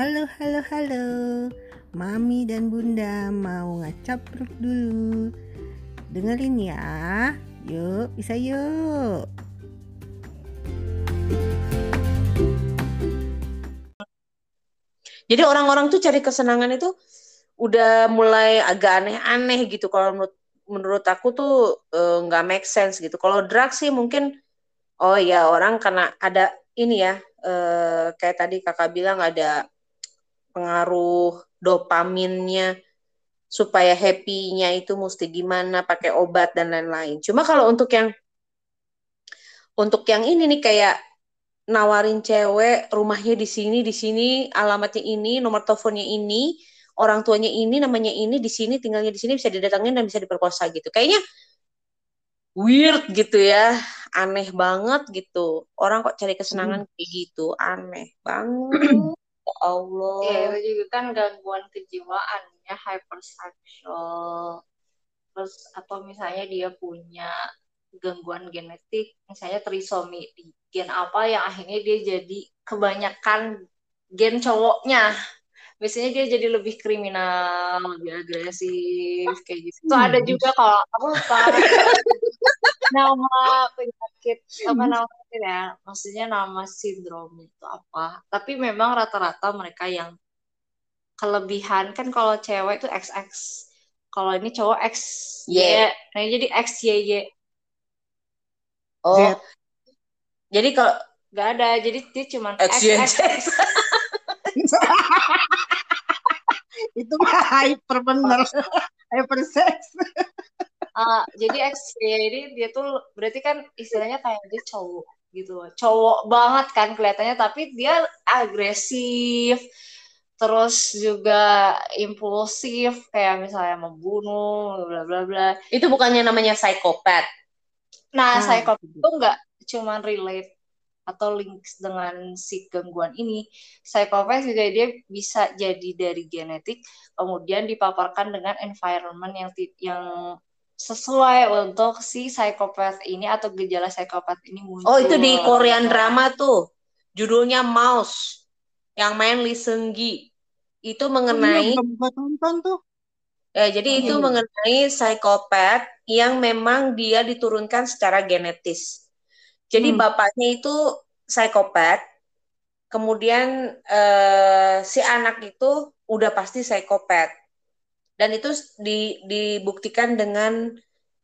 Halo, halo, halo. Mami dan Bunda mau ngacapruk dulu. Dengerin ya. Yuk, bisa yuk. Jadi orang-orang tuh cari kesenangan itu udah mulai agak aneh-aneh gitu. Kalau menurut menurut aku tuh eh, nggak uh, make sense gitu. Kalau drug sih mungkin oh ya orang karena ada ini ya uh, kayak tadi kakak bilang ada pengaruh dopaminnya supaya happy-nya itu mesti gimana pakai obat dan lain-lain. Cuma kalau untuk yang untuk yang ini nih kayak nawarin cewek rumahnya di sini di sini alamatnya ini nomor teleponnya ini orang tuanya ini namanya ini di sini tinggalnya di sini bisa didatangin dan bisa diperkosa gitu kayaknya weird gitu ya aneh banget gitu orang kok cari kesenangan hmm. kayak gitu aneh banget ya Allah. Ya itu juga kan gangguan kejiwaan ya hypersexual terus atau misalnya dia punya gangguan genetik misalnya trisomi di gen apa yang akhirnya dia jadi kebanyakan gen cowoknya. Biasanya dia jadi lebih kriminal lebih agresif kayak gitu. Hmm. ada juga kalau aku lupa nama penyakit apa hmm. nama ya maksudnya nama sindrom itu apa tapi memang rata-rata mereka yang kelebihan kan kalau cewek itu XX kalau ini cowok X Y yeah. nah jadi X Y Y oh jadi kalau nggak ada, jadi dia cuma X, X, X. itu mah hyper bener, hyper sex. Uh, jadi X jadi dia tuh berarti kan istilahnya kayak dia cowok gitu, cowok banget kan kelihatannya, tapi dia agresif, terus juga impulsif kayak misalnya membunuh bla bla bla itu bukannya namanya psikopat nah hmm. psikopat itu enggak cuman relate atau links dengan si gangguan ini. Psikopat juga dia bisa jadi dari genetik, kemudian dipaparkan dengan environment yang yang sesuai untuk si psikopat ini atau gejala psikopat ini muncul. Oh, itu di Korean drama tuh. Judulnya Mouse. Yang main Lee Seung Gi. Itu mengenai oh, iya, tonton tuh. Ya, jadi oh, itu iya. mengenai psikopat yang memang dia diturunkan secara genetis. Jadi hmm. bapaknya itu psikopat, kemudian eh, si anak itu udah pasti psikopat. Dan itu di, dibuktikan dengan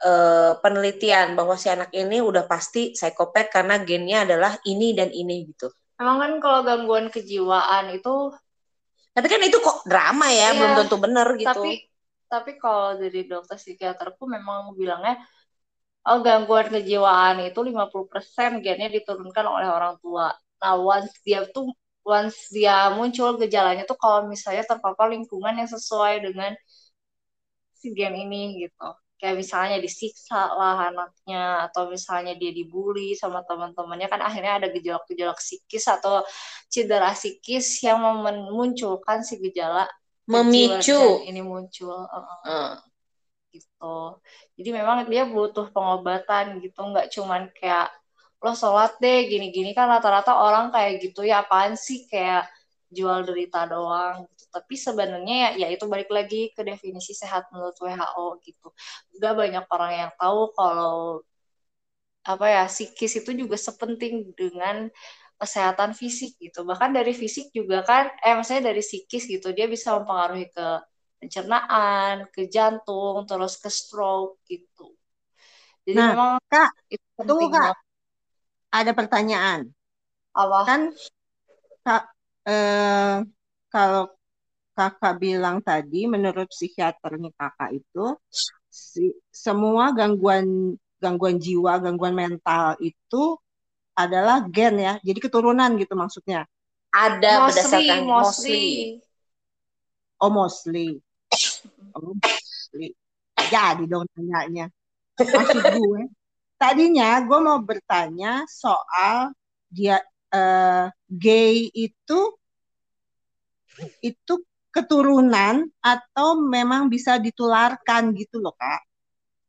eh, penelitian bahwa si anak ini udah pasti psikopat karena gennya adalah ini dan ini gitu. Emang kan kalau gangguan kejiwaan itu tapi kan itu kok drama ya, iya, belum tentu benar gitu. Tapi tapi kalau dari dokter psikiaterku memang bilangnya oh, gangguan kejiwaan itu 50% gennya diturunkan oleh orang tua. Nah, once dia tuh once dia muncul gejalanya tuh kalau misalnya terpapar lingkungan yang sesuai dengan si gen ini gitu. Kayak misalnya disiksa lah anaknya atau misalnya dia dibully sama teman-temannya kan akhirnya ada gejala-gejala psikis atau cedera psikis yang memunculkan si gejala memicu ini muncul. Uh, uh gitu jadi memang dia butuh pengobatan gitu nggak cuman kayak lo sholat deh gini-gini kan rata-rata orang kayak gitu ya apaan sih kayak jual derita doang. Tapi sebenarnya ya, ya itu balik lagi ke definisi sehat menurut WHO gitu gak banyak orang yang tahu kalau apa ya psikis itu juga sepenting dengan kesehatan fisik gitu bahkan dari fisik juga kan eh maksudnya dari psikis gitu dia bisa mempengaruhi ke pencernaan, ke jantung, terus ke stroke gitu. Jadi nah, memang Kak, itu tunggu Kak. Banget. Ada pertanyaan. Apa? Kan Kak eh, kalau Kakak bilang tadi menurut psikiaternya Kakak itu si, semua gangguan gangguan jiwa, gangguan mental itu adalah gen ya. Jadi keturunan gitu maksudnya. Ada mostly, berdasarkan mostly. mostly. Oh, mostly. Oh, jadi dong tanyanya. Maksud gue, tadinya gue mau bertanya soal dia uh, gay itu itu keturunan atau memang bisa ditularkan gitu loh kak?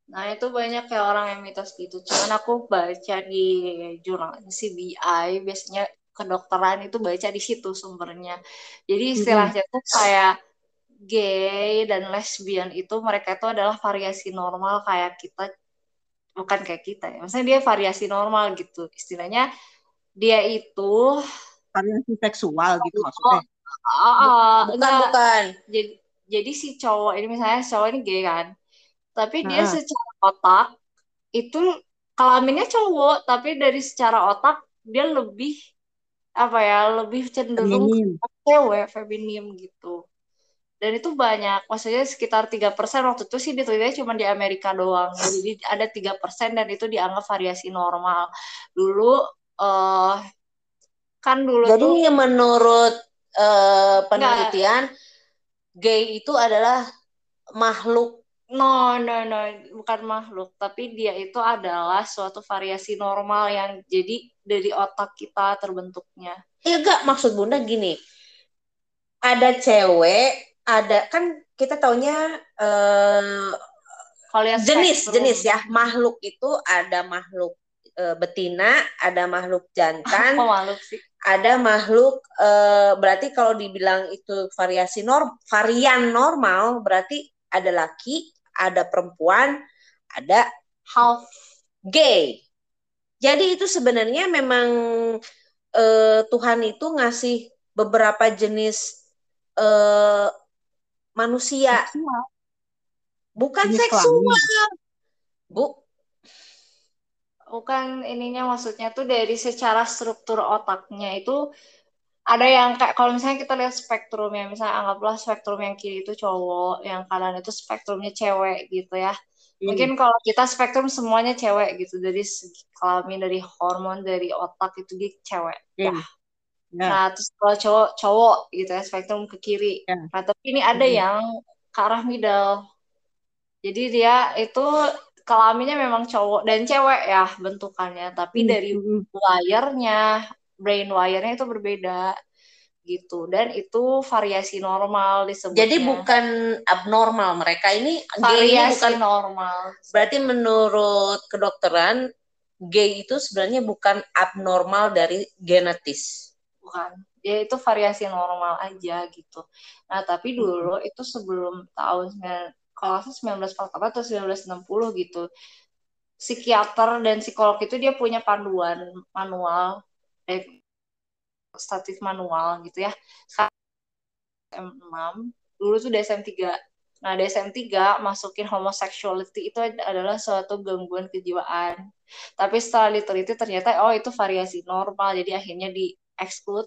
Nah itu banyak kayak orang yang mitos gitu. Cuman aku baca di jurnal CBI biasanya kedokteran itu baca di situ sumbernya. Jadi istilahnya tuh kayak gay dan lesbian itu mereka itu adalah variasi normal kayak kita bukan kayak kita ya. Maksudnya dia variasi normal gitu. Istilahnya dia itu variasi seksual gitu maksudnya. Oh, oh, bukan enggak. bukan Jadi, jadi si cowok ini misalnya cowok ini gay kan. Tapi dia Heeh. secara otak itu kelaminnya cowok, tapi dari secara otak dia lebih apa ya, lebih cenderung Feminim. cewek, feminim gitu. Dan itu banyak, maksudnya sekitar 3% waktu itu sih ditelitinya cuma di Amerika doang. Jadi ada 3% dan itu dianggap variasi normal. Dulu eh kan dulu tuh jadi menurut eh, penelitian gay itu adalah makhluk. No, no, no, bukan makhluk, tapi dia itu adalah suatu variasi normal yang jadi dari otak kita terbentuknya. ya enggak maksud bunda gini. Ada cewek ada kan kita taunya eh, yang jenis jenis ya. Makhluk itu ada makhluk eh, betina ada makhluk jantan. Kok makhluk sih? Ada makhluk eh, berarti kalau dibilang itu variasi norm varian normal berarti ada laki ada perempuan ada Half. gay jadi itu sebenarnya memang eh, Tuhan itu ngasih beberapa jenis eh, manusia Seksual. bukan seksual Bukan ininya maksudnya tuh dari secara struktur otaknya itu ada yang kayak kalau misalnya kita lihat spektrumnya, misalnya anggaplah spektrum yang kiri itu cowok, yang kanan itu spektrumnya cewek gitu ya. Hmm. Mungkin kalau kita spektrum semuanya cewek gitu, dari segi kelamin, dari hormon, dari otak itu dia cewek. Hmm. Ya. Nah, terus kalau cowok cowok gitu ya, spektrum ke kiri. Ya. Nah, tapi ini ada Hmm. yang ke arah middle. Jadi dia itu kelaminnya memang cowok dan cewek ya bentukannya, tapi Hmm, dari hmm, wire-nya, brain wire-nya itu berbeda gitu. Dan itu variasi normal disebutnya. jadi bukan abnormal mereka. Ini variasi bukan normal. berarti menurut kedokteran gay itu sebenarnya bukan abnormal dari genetis. Bukan. Ya itu variasi normal aja gitu. Nah tapi dulu itu sebelum tahun 9 kalau salah 1944 atau 1960 gitu. Psikiater dan psikolog itu dia punya panduan manual eh, statif manual gitu ya. SM6 dulu tuh DSM 3 nah DSM 3 masukin homosexuality itu adalah suatu gangguan kejiwaan. Tapi setelah diteliti ternyata oh itu variasi normal. Jadi akhirnya di exclude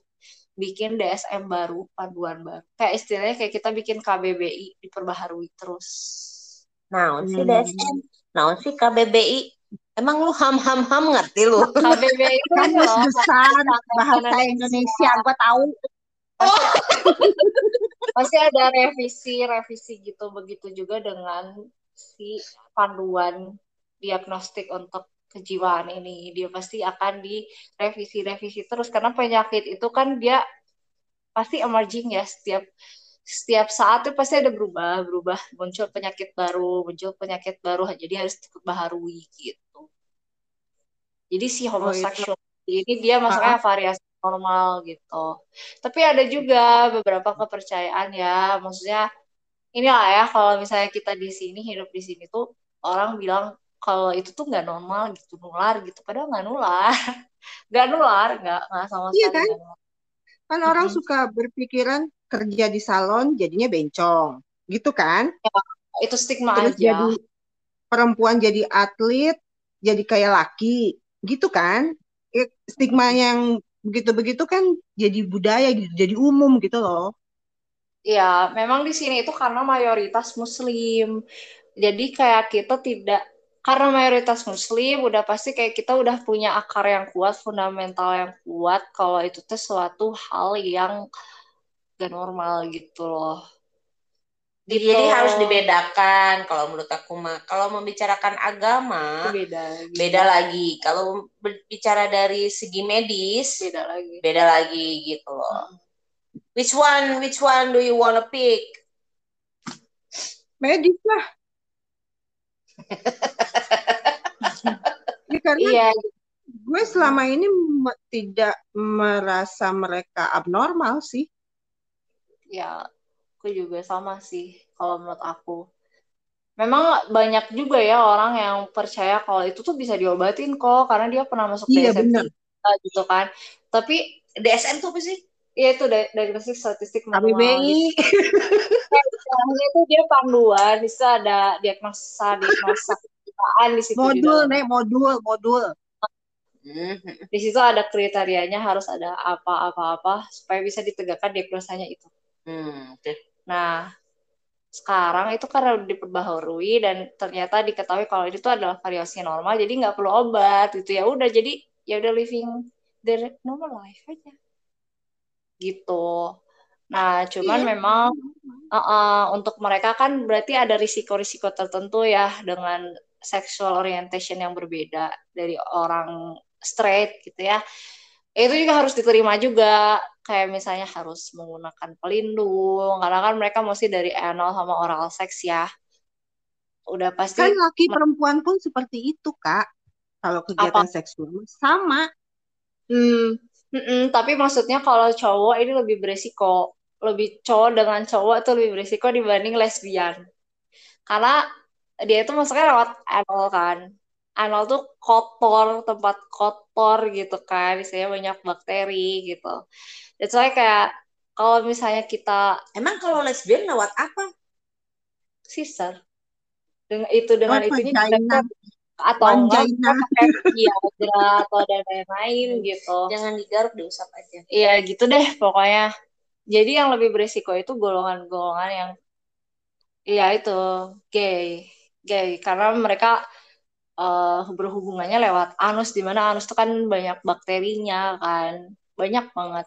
bikin DSM baru panduan baru kayak istilahnya kayak kita bikin KBBI diperbaharui terus Naon sih Hmm. DSM? Naon sih KBBI? Emang lu ham-ham-ham ngerti lu? KBBI itu ini Kamus loh besar bahasa Indonesia gua tahu. pasti ada revisi revisi gitu begitu juga dengan si panduan diagnostik untuk kejiwaan ini. Dia pasti akan direvisi revisi terus karena penyakit itu kan dia pasti emerging ya setiap setiap saat itu pasti ada berubah berubah muncul penyakit baru muncul penyakit baru jadi harus diperbaharui gitu. Jadi si homoseksual ini dia masuknya variasi normal gitu. Tapi ada juga beberapa kepercayaan ya maksudnya inilah ya kalau misalnya kita di sini hidup di sini tuh orang bilang kalau itu tuh nggak normal gitu nular gitu padahal nggak nular nggak nular nggak nggak sama Iya sekali kan? nggak nular. Kan orang Mm-mm. suka berpikiran kerja di salon jadinya bencong, gitu kan? itu stigma Terus aja jadi perempuan jadi atlet, jadi kayak laki, gitu kan? Eh, Stigma yang begitu-begitu kan jadi budaya gitu, jadi umum gitu loh. Ya, memang di sini itu karena mayoritas Muslim. Jadi kayak kita tidak karena mayoritas Muslim, udah pasti kayak kita udah punya akar yang kuat, fundamental yang kuat. Kalau itu tuh suatu hal yang gak normal gitu loh. Gitu. Jadi harus dibedakan kalau menurut aku mah. Kalau membicarakan agama beda, gitu. beda lagi. Kalau berbicara dari segi medis beda lagi. beda lagi gitu loh. Which one which one do you wanna pick? Medis lah. Ya, karena Iya, gue selama ini me- tidak merasa mereka abnormal sih. ya aku juga sama sih kalau menurut aku memang banyak juga ya orang yang percaya kalau itu tuh bisa diobatin kok karena dia pernah masuk Iya, DSM gitu kan tapi DSM tuh apa sih? Ya itu di- diagnostik statistik manual KBBI. Istilahnya itu dia panduan, di situ ada diagnosa, diagnosa kejiwaan di situ di modul, nih, modul, modul. Di situ ada kriterianya harus ada apa-apa-apa supaya bisa ditegakkan diagnosanya itu. Hmm, oke. Nah, sekarang itu karena udah diperbaharui dan ternyata diketahui kalau itu adalah variasi normal, jadi nggak perlu obat gitu ya. Udah jadi ya udah living the normal life aja. Gitu. Nah, cuman Iya. memang Uh-uh, untuk mereka kan berarti ada risiko-risiko tertentu ya dengan sexual orientation yang berbeda dari orang straight gitu ya. Itu juga harus diterima juga. Kayak misalnya harus menggunakan pelindung, karena kan mereka mesti dari anal sama oral sex ya. Udah pasti Kan laki perempuan pun seperti itu, Kak. Kalau kegiatan seksual sama. Hmm, mm-mm, tapi maksudnya kalau cowok ini lebih beresiko, lebih cowok dengan cowok tuh lebih beresiko dibanding lesbian. Karena dia itu masuknya lewat anal kan. Anal tuh kotor, tempat kotor gitu kan, isinya banyak bakteri gitu. That's why kayak kalau misalnya kita Emang kalau lesbian lewat apa? sister dengan itu dengan itunya vagina. kita atau Viagra atau dan lain-lain gitu. Jangan digaruk diusap aja. Iya gitu deh pokoknya. Jadi yang lebih berisiko itu golongan-golongan yang iya itu gay, gay karena mereka eh, berhubungannya lewat anus di mana anus itu kan banyak bakterinya kan, banyak banget.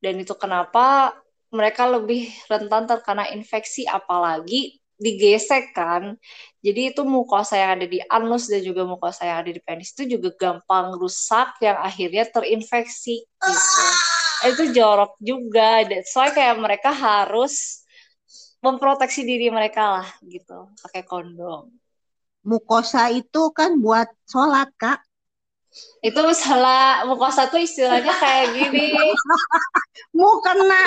Dan itu kenapa mereka lebih rentan terkena infeksi apalagi digesek kan. Jadi itu mukosa yang ada di anus dan juga mukosa yang ada di penis itu juga gampang rusak yang akhirnya terinfeksi gitu. Itu jorok juga. That's why kayak mereka harus memproteksi diri mereka lah gitu, pakai kondom. Mukosa itu kan buat sholat, Kak. Itu salah mukosa tuh istilahnya kayak gini, Mukena.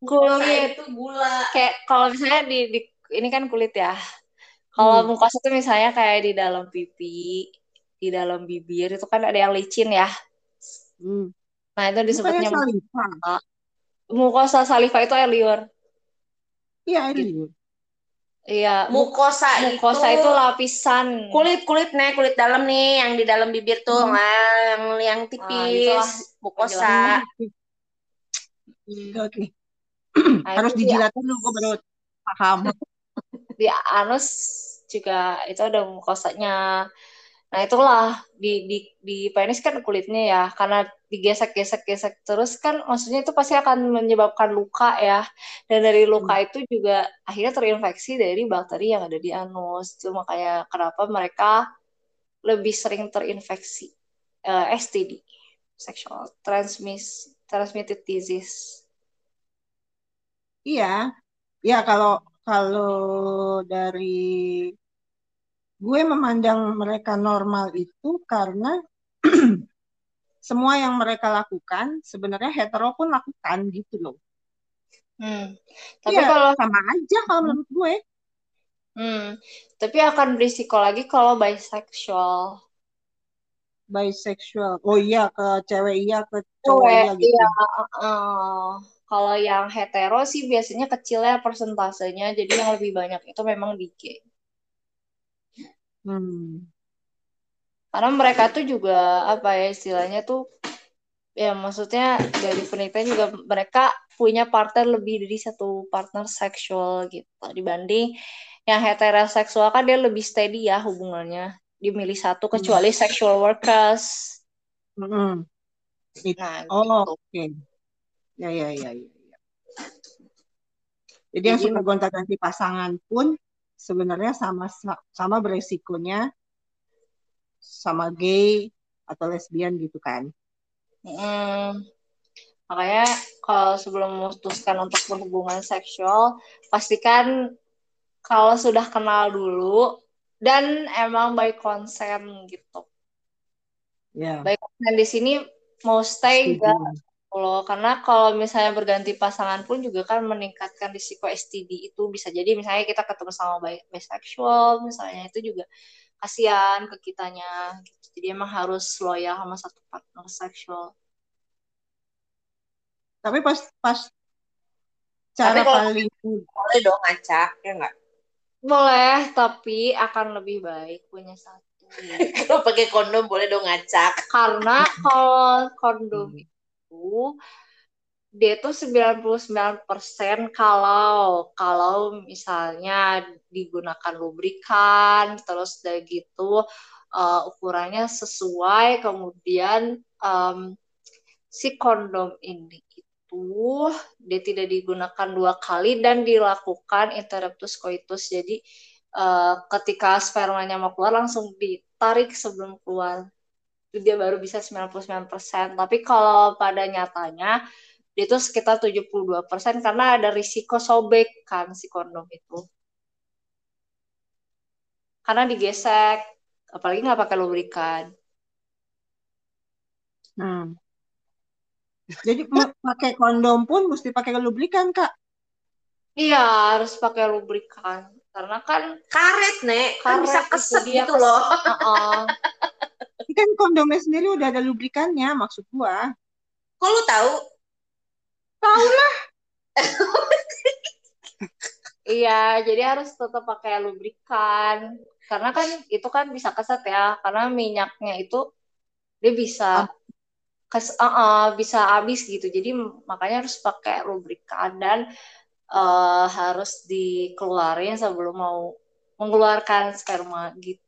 Kulit itu gula. kayak kalau misalnya di, di ini kan kulit ya. Kalau Hmm. mukosa tuh misalnya kayak di dalam pipi, di dalam bibir itu kan ada yang licin ya. Hmm. Nah, itu disebutnya saliva. mukosa saliva itu air liur. Iya, air Gitu. liur. Iya, mu- Mukosa, mukosa itu lapisan kulit kulit nih kulit dalam nih yang di dalam bibir tuh Hmm. yang yang itulah tipis mukosa Oke, oke. Nah, Harus dijilat dulu, gue baru paham. di anus juga itu ada mukosanya. Nah, itulah di di di penis kan kulitnya ya, karena digesek-gesek-gesek terus kan maksudnya itu pasti akan menyebabkan luka ya. Dan dari luka itu juga akhirnya terinfeksi dari bakteri yang ada di anus. Itu makanya kenapa mereka lebih sering terinfeksi eh, STD, sexual transmiss transmitted disease. Iya, ya kalau kalau dari gue memandang mereka normal itu karena semua yang mereka lakukan sebenarnya hetero pun lakukan gitu loh. Hmm. Tapi Iya, kalau sama aja kalau menurut gue. hmm, tapi akan berisiko lagi kalau bisexual. Bisexual. Oh iya, ke cewek iya, ke cowok iya gitu. iya. eh, kalau yang hetero sih biasanya kecilnya persentasenya, jadi yang lebih banyak itu memang di gay. Hmm. Karena mereka tuh juga apa ya istilahnya tuh ya maksudnya dari penelitian juga mereka punya partner lebih dari satu partner seksual gitu dibanding yang heteroseksual kan dia lebih steady ya hubungannya dimilih satu Hmm. kecuali sexual workers. Mm-mm. It- Nah, Oh, gitu. oke. Ya, ya, ya, ya. ya. Jadi yang Jadi suka gonta-ganti pasangan pun sebenarnya sama sama beresikonya sama gay atau lesbian gitu kan. mm, makanya kalau sebelum memutuskan untuk berhubungan seksual pastikan kalau sudah kenal dulu dan emang by consent gitu. Ya. baik dan di sini mau stay Setuju. Loh karena kalau misalnya berganti pasangan pun juga kan meningkatkan risiko STD itu bisa jadi misalnya kita ketemu sama bi- bisexual misalnya itu juga kasihan ke kitanya gitu. jadi emang harus loyal sama satu partner seksual Tapi pas pas cara Tapi kalau- paling Boleh dong ngacak, ya nggak? boleh tapi akan lebih baik punya satu Kalau pakai kondom boleh dong ngacak. karena kalau kondom itu dia tuh 99% kalau kalau misalnya digunakan lubrikan terus udah gitu uh, ukurannya sesuai kemudian um, si kondom ini itu dia tidak digunakan dua kali dan dilakukan interruptus coitus jadi uh, ketika spermanya mau keluar langsung ditarik sebelum keluar dia baru bisa 99%. Tapi kalau pada nyatanya dia itu sekitar 72% karena ada risiko sobek kan si kondom itu. Karena digesek, apalagi nggak pakai lubrikan. Hmm. Jadi pakai kondom pun mesti pakai lubrikan, Kak. Iya, harus pakai lubrikan. Karena kan Karet, Nek. Kan bisa karet itu keset gitu loh. Heeh. Ini kan kondomnya sendiri udah ada lubrikannya, maksud gua. Kok lu tahu? Tahu lah. Iya, jadi harus tetap pakai lubrikan. Karena kan itu kan bisa keset ya, karena minyaknya itu dia bisa kes, uh, uh, bisa habis gitu. Jadi makanya harus pakai lubrikan dan uh, harus dikeluarin sebelum mau mengeluarkan sperma gitu.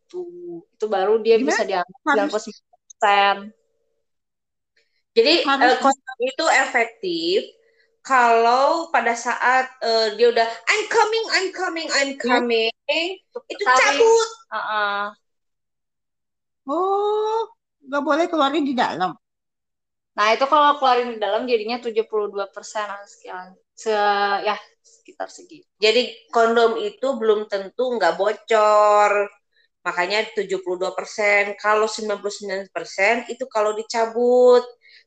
Itu baru dia Gimana? bisa dianggap Harus 99%. Jadi Harus eh, kondom itu efektif kalau pada saat eh, dia udah I'm coming, I'm coming, I'm coming, itu Tarik. cabut. Uh, uh. Oh, nggak boleh keluarin di dalam. Nah, itu kalau keluarin di dalam jadinya 72% sekian. Se ya sekitar segitu. Jadi kondom itu belum tentu nggak bocor. Makanya 72%. Kalau 99% itu kalau dicabut.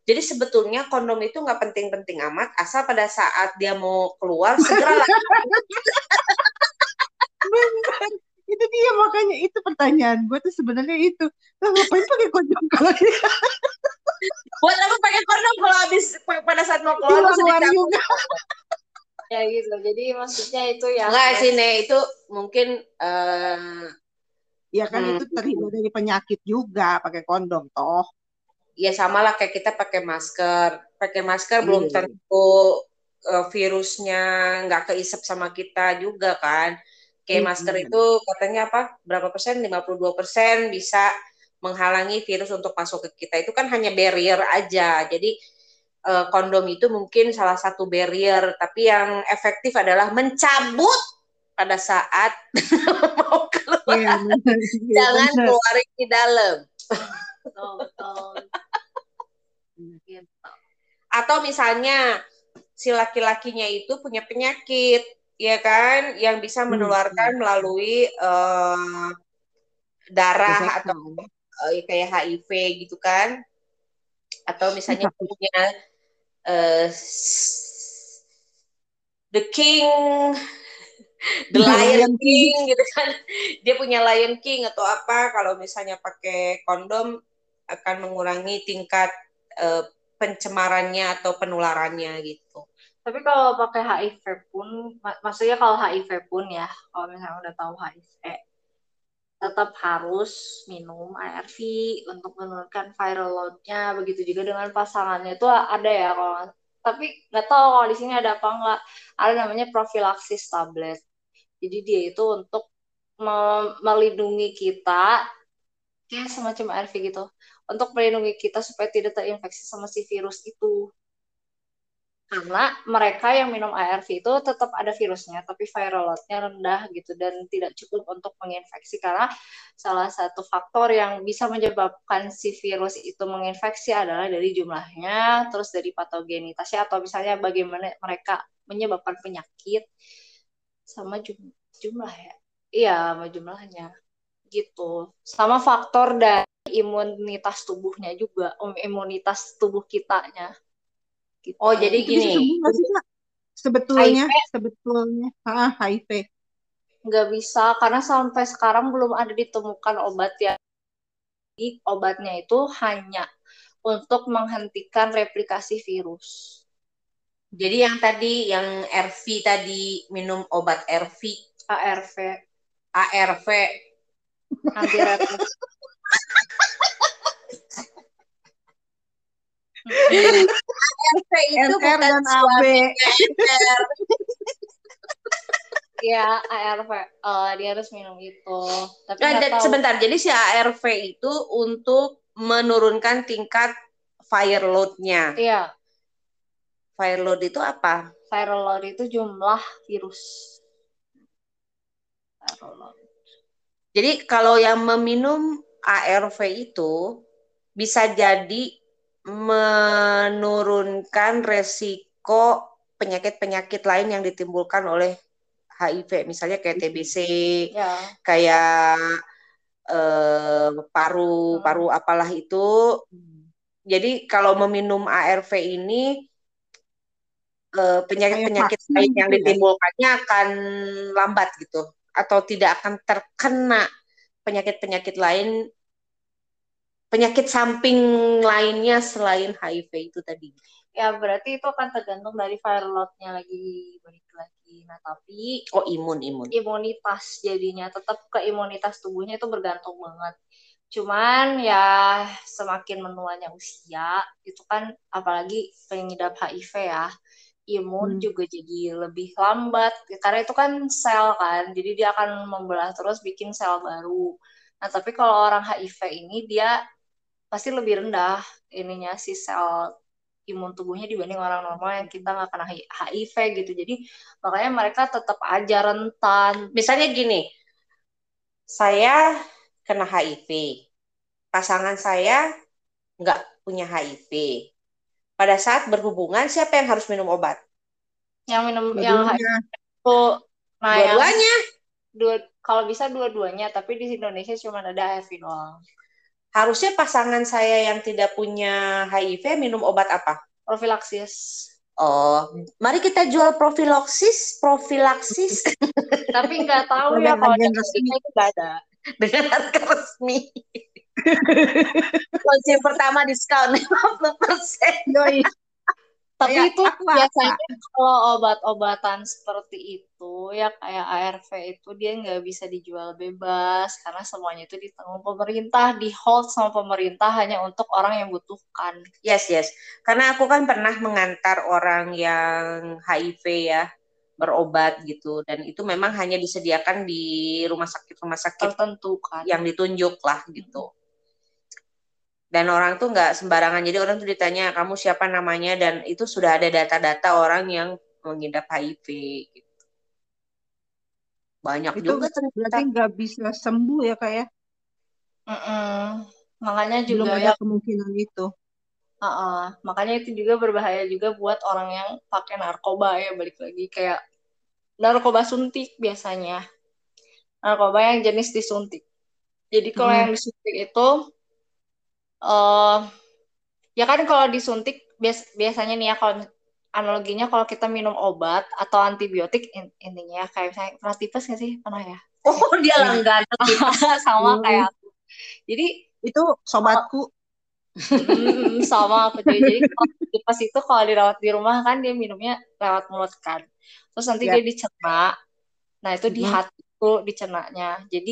Jadi sebetulnya kondom itu nggak penting-penting amat, asal pada saat dia mau keluar segera lah. Benar. Itu dia makanya itu pertanyaan gue tuh sebenarnya itu. Lah ngapain pakai kondom kalau dia Buat apa pakai kondom kalau habis pada saat mau keluar keluar juga? Ya gitu. Jadi maksudnya itu ya. Enggak sih, Ne, itu mungkin eh, Ya kan Hmm. itu terhindar dari penyakit juga pakai kondom toh. ya sama lah kayak kita pakai masker. Pakai masker belum Iya. tentu eh, virusnya nggak keisap sama kita juga kan. Kayak Iya. masker itu katanya apa? Berapa persen? 52 persen bisa menghalangi virus untuk masuk ke kita. Itu kan hanya barrier aja. Jadi eh, kondom itu mungkin salah satu barrier, tapi yang efektif adalah mencabut pada saat mau keluar. Iya. Iya, Jangan benar. keluarin di dalam. Betul, betul. Gitu. Atau misalnya si laki-lakinya itu punya penyakit, ya kan, yang bisa Hmm, menularkan melalui eh, darah atau eh, kayak HIV gitu kan, atau misalnya punya eh, the king, the lion Lion king gitu kan, dia punya lion king atau apa, kalau misalnya pakai kondom akan mengurangi tingkat eh, pencemarannya atau penularannya gitu. Tapi kalau pakai HIV pun, mak- maksudnya kalau HIV pun ya, kalau misalnya udah tahu HIV, tetap harus minum ARV untuk menurunkan viral load-nya. Begitu juga dengan pasangannya itu ada ya kalau tapi nggak tahu kalau di sini ada apa nggak. Ada namanya profilaksis tablet. Jadi dia itu untuk me- melindungi kita, kayak semacam ARV gitu, untuk melindungi kita supaya tidak terinfeksi sama si virus itu. Karena mereka yang minum ARV itu tetap ada virusnya, tapi viral load-nya rendah gitu dan tidak cukup untuk menginfeksi karena salah satu faktor yang bisa menyebabkan si virus itu menginfeksi adalah dari jumlahnya, terus dari patogenitasnya atau misalnya bagaimana mereka menyebabkan penyakit sama jum- jumlah ya. Iya, sama jumlahnya gitu. Sama faktor dari imunitas tubuhnya juga, um, imunitas tubuh kitanya. Gitu. Oh, jadi Itu bisa gini. sembuh nggak sih, Kak? Sebetulnya, HIV? sebetulnya. Ah, HIV. nggak bisa karena sampai sekarang belum ada ditemukan obat ya. Obatnya itu hanya untuk menghentikan replikasi virus. Jadi yang tadi yang RV tadi minum obat RV, ARV, ARV. ARV itu NR bukan dan AB. ya ARV, Eh, dia harus minum itu. Tapi Nah, tahu. sebentar, jadi si ARV itu untuk menurunkan tingkat fire load-nya. Iya, Fire load itu apa? viral load itu jumlah virus. Viral load. Jadi kalau yang meminum ARV itu bisa jadi menurunkan resiko penyakit-penyakit lain yang ditimbulkan oleh HIV, misalnya kayak TBC, Ya, kayak eh, paru, paru apalah itu. Jadi kalau meminum ARV ini penyakit-penyakit vaksin lain yang gitu ya? ditimbulkannya akan lambat gitu, atau tidak akan terkena penyakit-penyakit lain, penyakit samping lainnya selain HIV itu tadi. ya berarti itu akan tergantung dari viral load-nya lagi balik lagi. Nah, tapi Oh imun imun. imunitas jadinya tetap ke imunitas tubuhnya itu bergantung banget. Cuman ya semakin menuanya usia itu kan apalagi pengidap HIV ya imun Hmm. juga jadi lebih lambat karena itu kan sel kan jadi dia akan membelah terus bikin sel baru. Nah tapi kalau orang HIV ini dia pasti lebih rendah ininya si sel imun tubuhnya dibanding orang normal yang kita nggak kena HIV gitu. Jadi makanya mereka tetap aja rentan. Misalnya gini, saya kena HIV, pasangan saya nggak punya HIV. Pada saat berhubungan, siapa yang harus minum obat? Yang minum yang HIV Dua-duanya. itu nah yang Dua-duanya. dua kalau bisa dua-duanya tapi di Indonesia cuma ada HIV doang. Harusnya pasangan saya yang tidak punya HIV minum obat apa? Profilaksis. Oh, mari kita jual profilaksis, profilaksis Tapi nggak tahu ya kalau resmi. Itu nggak ada. dengan harga resmi. Kunci pertama diskon 50%. Yoi. Tapi Kayak itu biasanya kalau obat-obatan seperti itu ya kayak ARV itu dia nggak bisa dijual bebas karena semuanya itu ditanggung pemerintah, di hold sama pemerintah hanya untuk orang yang butuhkan. Yes, yes. Karena aku kan pernah mengantar orang yang HIV ya berobat gitu dan itu memang hanya disediakan di rumah sakit rumah sakit tertentu kan. yang ditunjuk lah gitu. Dan orang tuh nggak sembarangan. Jadi orang tuh ditanya kamu siapa namanya dan itu sudah ada data-data orang yang mengidap HIV. Gitu. Banyak Itu juga ternyata. berarti nggak bisa sembuh ya kak ya? Mm-mm. Makanya Belum juga ada ya, kemungkinan itu. uh-uh. makanya itu juga berbahaya juga buat orang yang pakai narkoba ya balik lagi kayak narkoba suntik biasanya. Narkoba yang jenis disuntik. Jadi kalau Hmm. yang disuntik itu eh ya kan kalau disuntik bias- biasanya nih ya kalau analoginya kalau kita minum obat atau antibiotik in- intinya ya, kayak misalnya pernah tipes nggak sih pernah ya Oh, dia langganan. sama Hmm. kayak aku jadi Itu sobatku. mm, sama aku juga. jadi kalau tipes itu kalau dirawat di rumah kan dia minumnya lewat mulut kan terus nanti Ya. dia dicerna nah itu di Mhm. hati itu dicernanya jadi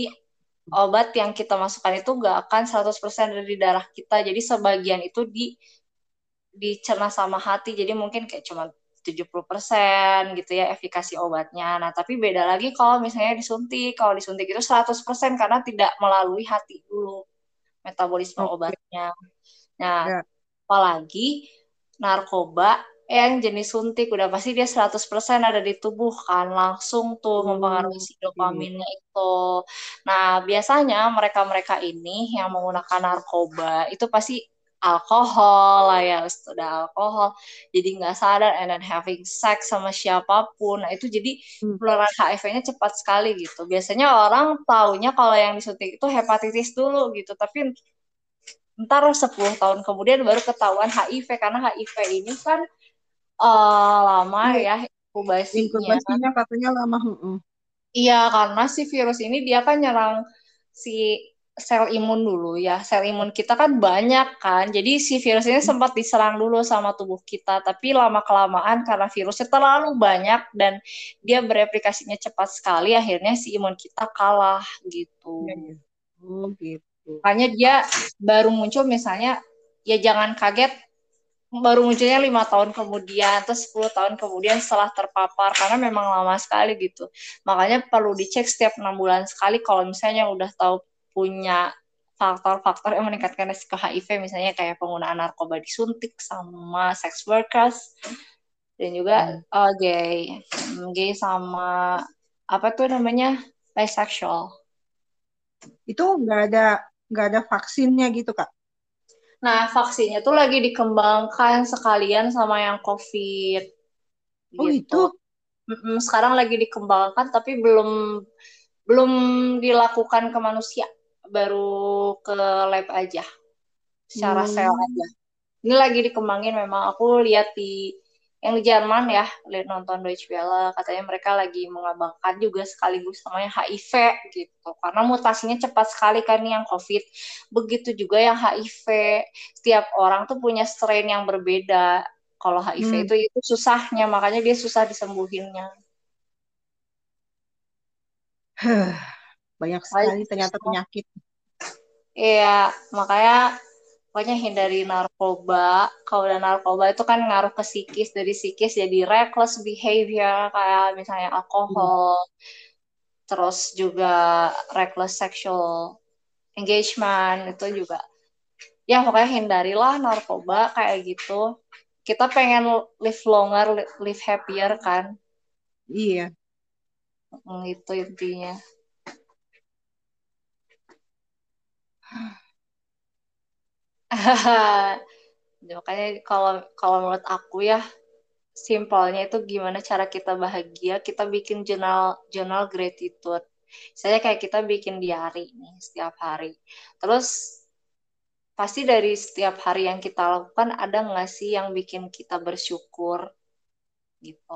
obat yang kita masukkan itu nggak akan 100% ada di darah kita jadi sebagian itu di dicerna sama hati jadi mungkin kayak cuma 70% gitu ya efikasi obatnya. Nah, tapi beda lagi kalau misalnya disuntik. Kalau disuntik itu 100% karena tidak melalui hati dulu metabolisme obatnya. Nah, Ya. apalagi narkoba yang jenis suntik udah pasti dia 100% ada di tubuh kan langsung tuh Hmm, mempengaruhi si oke. dopaminnya itu. Nah, biasanya mereka-mereka ini yang menggunakan narkoba itu pasti alkohol lah ya, sudah alkohol, jadi nggak sadar and then having sex sama siapa pun. Nah, itu jadi Hmm. penularan HIV-nya cepat sekali gitu. Biasanya orang taunya kalau yang disuntik itu hepatitis dulu gitu, tapi ntar 10 tahun kemudian baru ketahuan HIV karena HIV ini kan uh, lama Iya. ya inkubasinya. Inkubasinya katanya lama. Iya, karena si virus ini dia kan nyerang si sel imun dulu ya. Sel imun kita kan banyak kan. Jadi si virus ini sempat diserang dulu sama tubuh kita, tapi lama-kelamaan karena virusnya terlalu banyak dan dia bereplikasinya cepat sekali, akhirnya si imun kita kalah gitu. Iya, iya. Oh gitu. Makanya dia baru muncul misalnya ya jangan kaget baru munculnya lima tahun kemudian atau 10 tahun kemudian setelah terpapar karena memang lama sekali gitu. Makanya perlu dicek setiap enam bulan sekali kalau misalnya udah tahu punya faktor-faktor yang meningkatkan resiko HIV misalnya kayak penggunaan narkoba disuntik sama sex workers dan juga uh, gay gay sama apa tuh namanya bisexual. Itu nggak ada nggak ada vaksinnya gitu kak? Nah, vaksinnya tuh lagi dikembangkan sekalian sama yang COVID. Oh gitu. itu. Sekarang lagi dikembangkan tapi belum belum dilakukan ke manusia, baru ke lab aja, secara Hmm. sel aja. Ini lagi dikembangin memang. Aku lihat di yang di Jerman ya, lihat nonton Deutsche Welle, katanya mereka lagi mengembangkan juga sekaligus namanya HIV gitu. Karena mutasinya cepat sekali kan yang COVID. Begitu juga yang HIV. Setiap orang tuh punya strain yang berbeda. Kalau HIV Hmm. itu itu susahnya, makanya dia susah disembuhinnya. Banyak sekali ternyata penyakit. Iya, makanya pokoknya hindari narkoba. Kalau udah narkoba itu kan ngaruh ke psikis, dari psikis jadi reckless behavior kayak misalnya alkohol, terus juga reckless sexual engagement itu juga. Ya pokoknya hindarilah narkoba kayak gitu. Kita pengen live longer, li- live happier kan, Iya. Hmm, itu intinya. Ya, Makanya kalau kalau menurut aku ya simpelnya itu gimana cara kita bahagia, kita bikin jurnal jurnal gratitude. Saya kayak kita bikin diary nih setiap hari. Terus pasti dari setiap hari yang kita lakukan ada nggak sih yang bikin kita bersyukur gitu.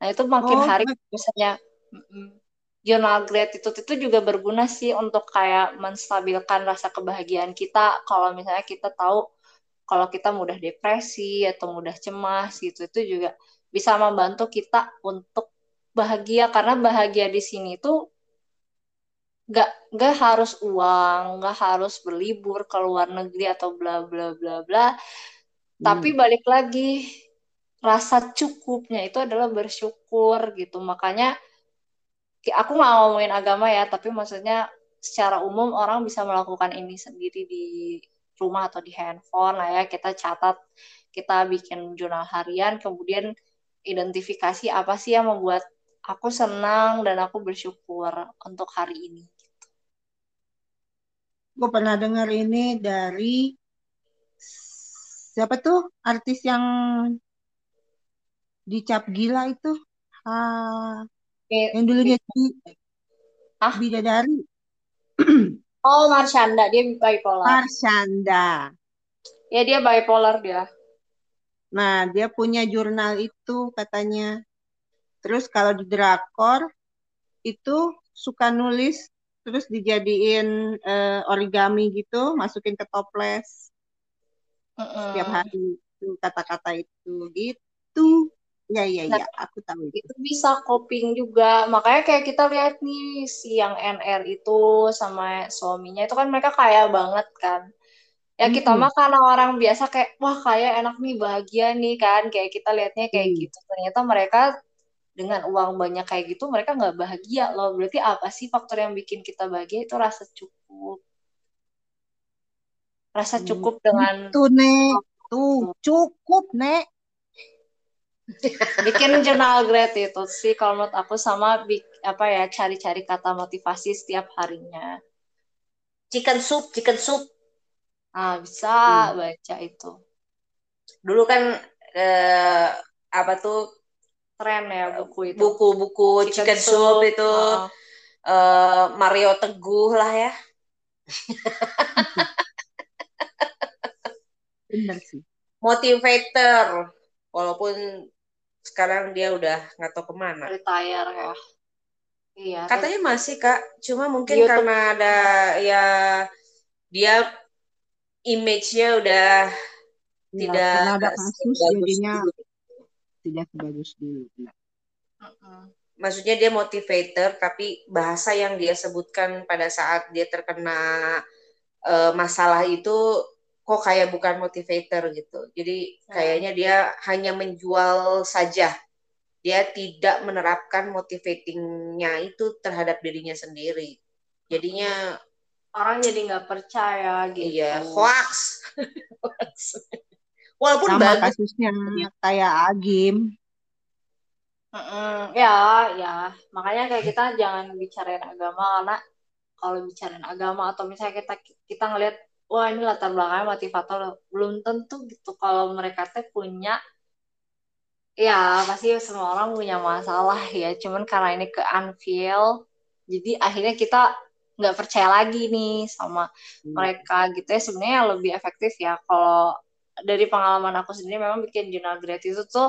Nah itu makin Oh, hari misalnya jurnal gratitude itu juga berguna sih untuk kayak menstabilkan rasa kebahagiaan kita. Kalau misalnya kita tahu kalau kita mudah depresi atau mudah cemas gitu. Itu juga bisa membantu kita untuk bahagia. Karena bahagia di sini tuh nggak nggak harus uang nggak harus berlibur ke luar negeri atau bla bla bla bla. Tapi balik lagi rasa cukupnya itu adalah bersyukur gitu. Makanya aku nggak ngomongin agama ya tapi maksudnya secara umum orang bisa melakukan ini sendiri di rumah atau di handphone lah ya. Kita catat kita bikin jurnal harian kemudian identifikasi apa sih yang membuat aku senang dan aku bersyukur untuk hari ini. Gue pernah dengar ini dari siapa tuh? Artis yang dicap gila itu. Ah Eh, yang dulunya di Hah? bidadari. Oh, Marshanda, dia bipolar. Marshanda. Ya, dia bipolar dia. nah dia punya jurnal itu katanya. Terus kalau di drakor itu suka nulis terus dijadiin eh, origami gitu masukin ke toples setiap Mm-mm. hari itu kata-kata itu. Gitu ya ya Nah, ya aku tahu itu itu bisa coping juga. Makanya kayak kita lihat nih si yang NR itu sama suaminya itu kan mereka kaya banget kan. Ya kita Mm-mm. mah karena orang biasa kayak wah kaya enak nih bahagia nih kan kayak kita lihatnya kayak Hmm. gitu. Ternyata mereka dengan uang banyak kayak gitu mereka nggak bahagia loh. Berarti apa sih faktor yang bikin kita bahagia itu rasa cukup. Rasa cukup dengan Itu nek tuh cukup nek bikin jurnal gratitude sih kalau menurut aku sama bik, apa ya cari-cari kata motivasi setiap harinya. Chicken soup, chicken soup. Nah, bisa Hmm. baca itu. Dulu kan eh, apa tuh Keren ya buku itu. buku-buku chicken, soup, itu Heeh. eh, Mario Teguh lah ya. bener sih motivator walaupun sekarang dia udah nggak tahu ke mana retire ya iya katanya masih kak cuma mungkin YouTube. karena ada ya dia image-nya udah Ya, tidak ada kasus jadinya dulu. tidak sebagus dulu Nah, Mm-mm. maksudnya dia motivator tapi bahasa yang dia sebutkan pada saat dia terkena eh, masalah itu kok kayak bukan motivator gitu. Jadi Ya. kayaknya dia hanya menjual saja. Dia tidak menerapkan motivatingnya itu terhadap dirinya sendiri. Jadinya orang jadi nggak percaya gitu. Iya hoax Hoax. walaupun sama bagus. kasusnya kayak Agim. Mm-mm. ya ya. Makanya kayak kita jangan bicarain agama karena kalau bicarain agama atau misalnya kita kita ngelihat wah ini latar belakangnya motivator belum tentu gitu. Kalau mereka teh punya ya pasti semua orang punya masalah ya. Cuman karena ini ke unveil jadi akhirnya kita nggak percaya lagi nih sama mereka gitu. Ya sebenarnya lebih efektif ya kalau dari pengalaman aku sendiri memang bikin jurnal gratitude tuh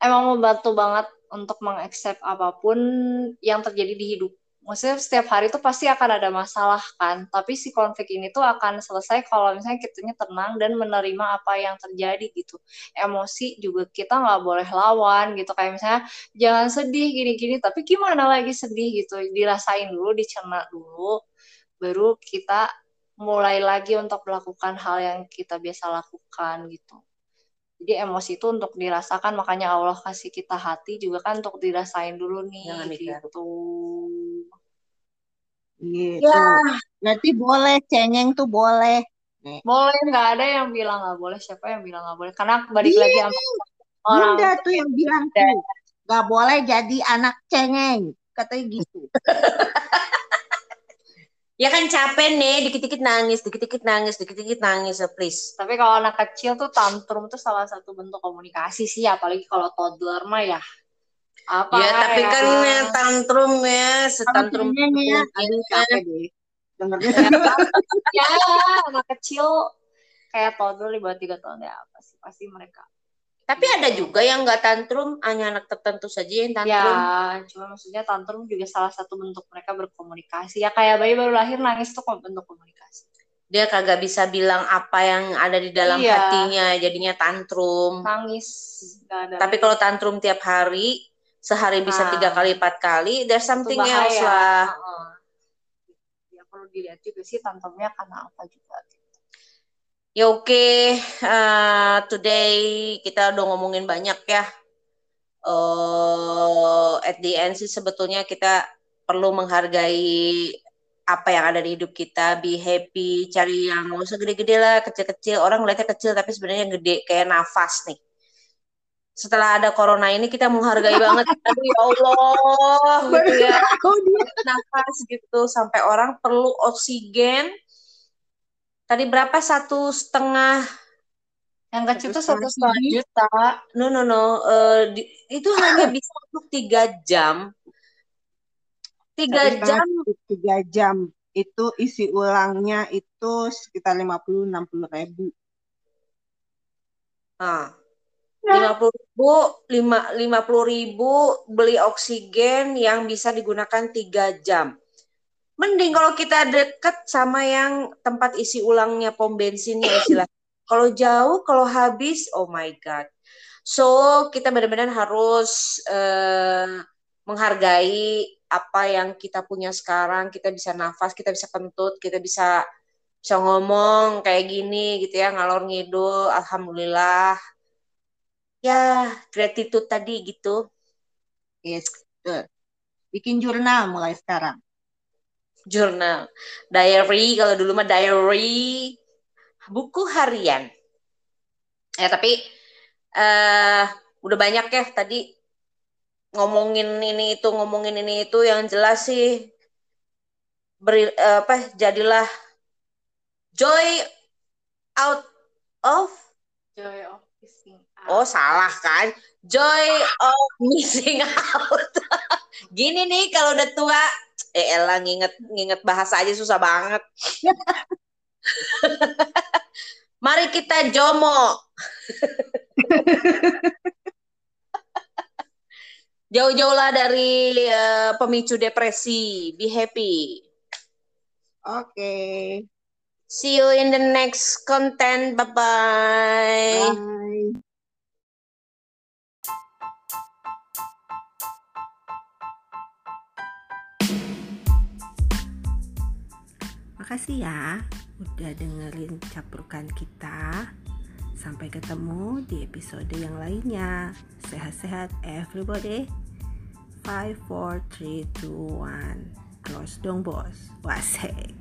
emang membantu banget untuk mengaccept apa pun yang terjadi di hidup. Maksudnya setiap hari tuh pasti akan ada masalah kan, tapi si konflik ini tuh akan selesai kalau misalnya kitanya tenang dan menerima apa yang terjadi gitu. Emosi juga kita nggak boleh lawan gitu, kayak misalnya jangan sedih gini-gini, tapi gimana lagi sedih gitu, dirasain dulu, dicerna dulu, baru kita mulai lagi untuk melakukan hal yang kita biasa lakukan gitu. Jadi emosi itu untuk dirasakan, makanya Allah kasih kita hati juga kan untuk dirasain dulu nih Jangan gitu. Gitu. Ya. Berarti boleh cengeng tuh boleh. Boleh nggak ada yang bilang nggak boleh, siapa yang bilang nggak boleh? Karena balik lagi sama orang. Bunda tuh yang bilang tuh gak boleh jadi anak cengeng katanya gitu. Ya kan capek nih dikit-dikit nangis dikit-dikit nangis dikit-dikit nangis so please. Tapi kalau anak kecil tuh tantrum tuh salah satu bentuk komunikasi sih, apalagi kalau toddler mah ya. Apa ya tapi kan ya, tantrum ya setantrum cengeng ya mungkin. aduh capek deh dengernya ya anak kecil kayak toddler di bawah tiga tahun ya pasti pasti mereka. tapi ada juga yang nggak tantrum hanya anak tertentu saja yang tantrum Ya, cuma maksudnya tantrum juga salah satu bentuk mereka berkomunikasi. Ya kayak bayi baru lahir nangis tuh bentuk komunikasi. dia kagak bisa bilang apa yang ada di dalam Iya. hatinya jadinya tantrum Nangis tapi kalau tantrum tiap hari sehari bisa tiga kali empat kali there's something bahaya. else lah Heeh. Ya perlu dilihat juga sih tantrumnya karena apa juga. Ya oke, eh, today kita udah ngomongin banyak ya. Eh, at the end sih sebetulnya kita perlu menghargai apa yang ada di hidup kita, be happy, cari yang nggak usah gede-gede lah, kecil-kecil. Orang ngeliatnya kecil tapi sebenarnya yang gede kayak nafas nih. Setelah ada corona ini kita menghargai banget, aduh ya Allah, gitu ya nafas gitu sampai orang perlu oksigen. Tadi berapa satu setengah Yang kecil tuh Satu setengah juta. No, no, no. Eh, di- itu hanya bisa untuk tiga jam. Tiga jam. tiga jam itu isi ulangnya itu sekitar 50-60 ribu Nah, lima puluh ribu, lima lima puluh ribu beli oksigen yang bisa digunakan tiga jam. Mending kalau kita deket sama yang tempat isi ulangnya pom bensinnya istilah. Kalau jauh, kalau habis, oh my god. So kita benar-benar harus eh, menghargai apa yang kita punya sekarang. Kita bisa nafas, kita bisa kentut, kita bisa bisa ngomong kayak gini gitu ya ngalor ngidul. Alhamdulillah. Ya gratitude tadi gitu. yes betul. bikin jurnal mulai sekarang Jurnal, diary kalau dulu mah diary, buku harian. Ya tapi eh udah banyak ya tadi ngomongin ini itu ngomongin ini itu yang jelas sih beri eh, apa jadilah joy out of Joy of missing out. Oh salah kan joy of missing out gini nih kalau udah tua eh elah nginget nginget bahasa aja susah banget Mari kita jomo. Jauh-jauhlah dari uh, pemicu depresi. Be happy. Oke. Okay. See you in the next content. Bye-bye. Bye. Makasih ya udah dengerin caprukan kita. Sampai ketemu di episode yang lainnya. Sehat-sehat everybody. 5, 4, 3, 2, 1. Close dong bos. Wasek.